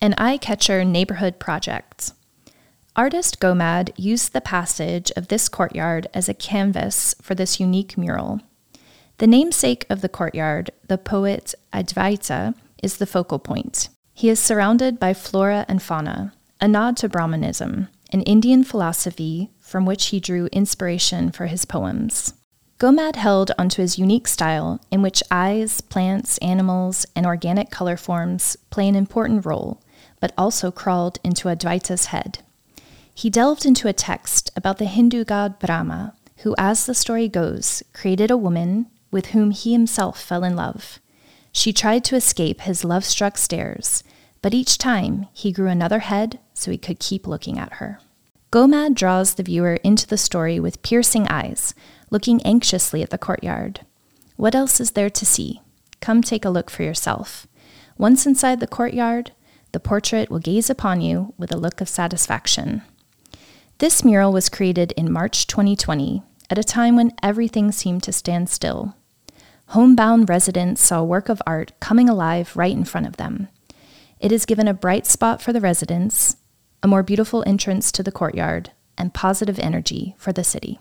an eye catcher neighborhood project. Artist Gomad used the passage of this courtyard as a canvas for this unique mural. The namesake of the courtyard, the poet Adwaita, is the focal point. He is surrounded by flora and fauna, a nod to Brahmanism, an Indian philosophy from which he drew inspiration for his poems. Gomad held onto his unique style, in which eyes, plants, animals, and organic color forms play an important role, but also crawled into Adwaita's head. He delved into a text about the Hindu god Brahma, who, as the story goes, created a woman with whom he himself fell in love. She tried to escape his love struck stares, but each time he grew another head so he could keep looking at her. Gomad draws the viewer into the story with piercing eyes, looking anxiously at the courtyard. What else is there to see? Come take a look for yourself. Once inside the courtyard, the portrait will gaze upon you with a look of satisfaction. This mural was created in March 2020, at a time when everything seemed to stand still. Homebound residents saw a work of art coming alive right in front of them. It has given a bright spot for the residents, a more beautiful entrance to the courtyard, and positive energy for the city.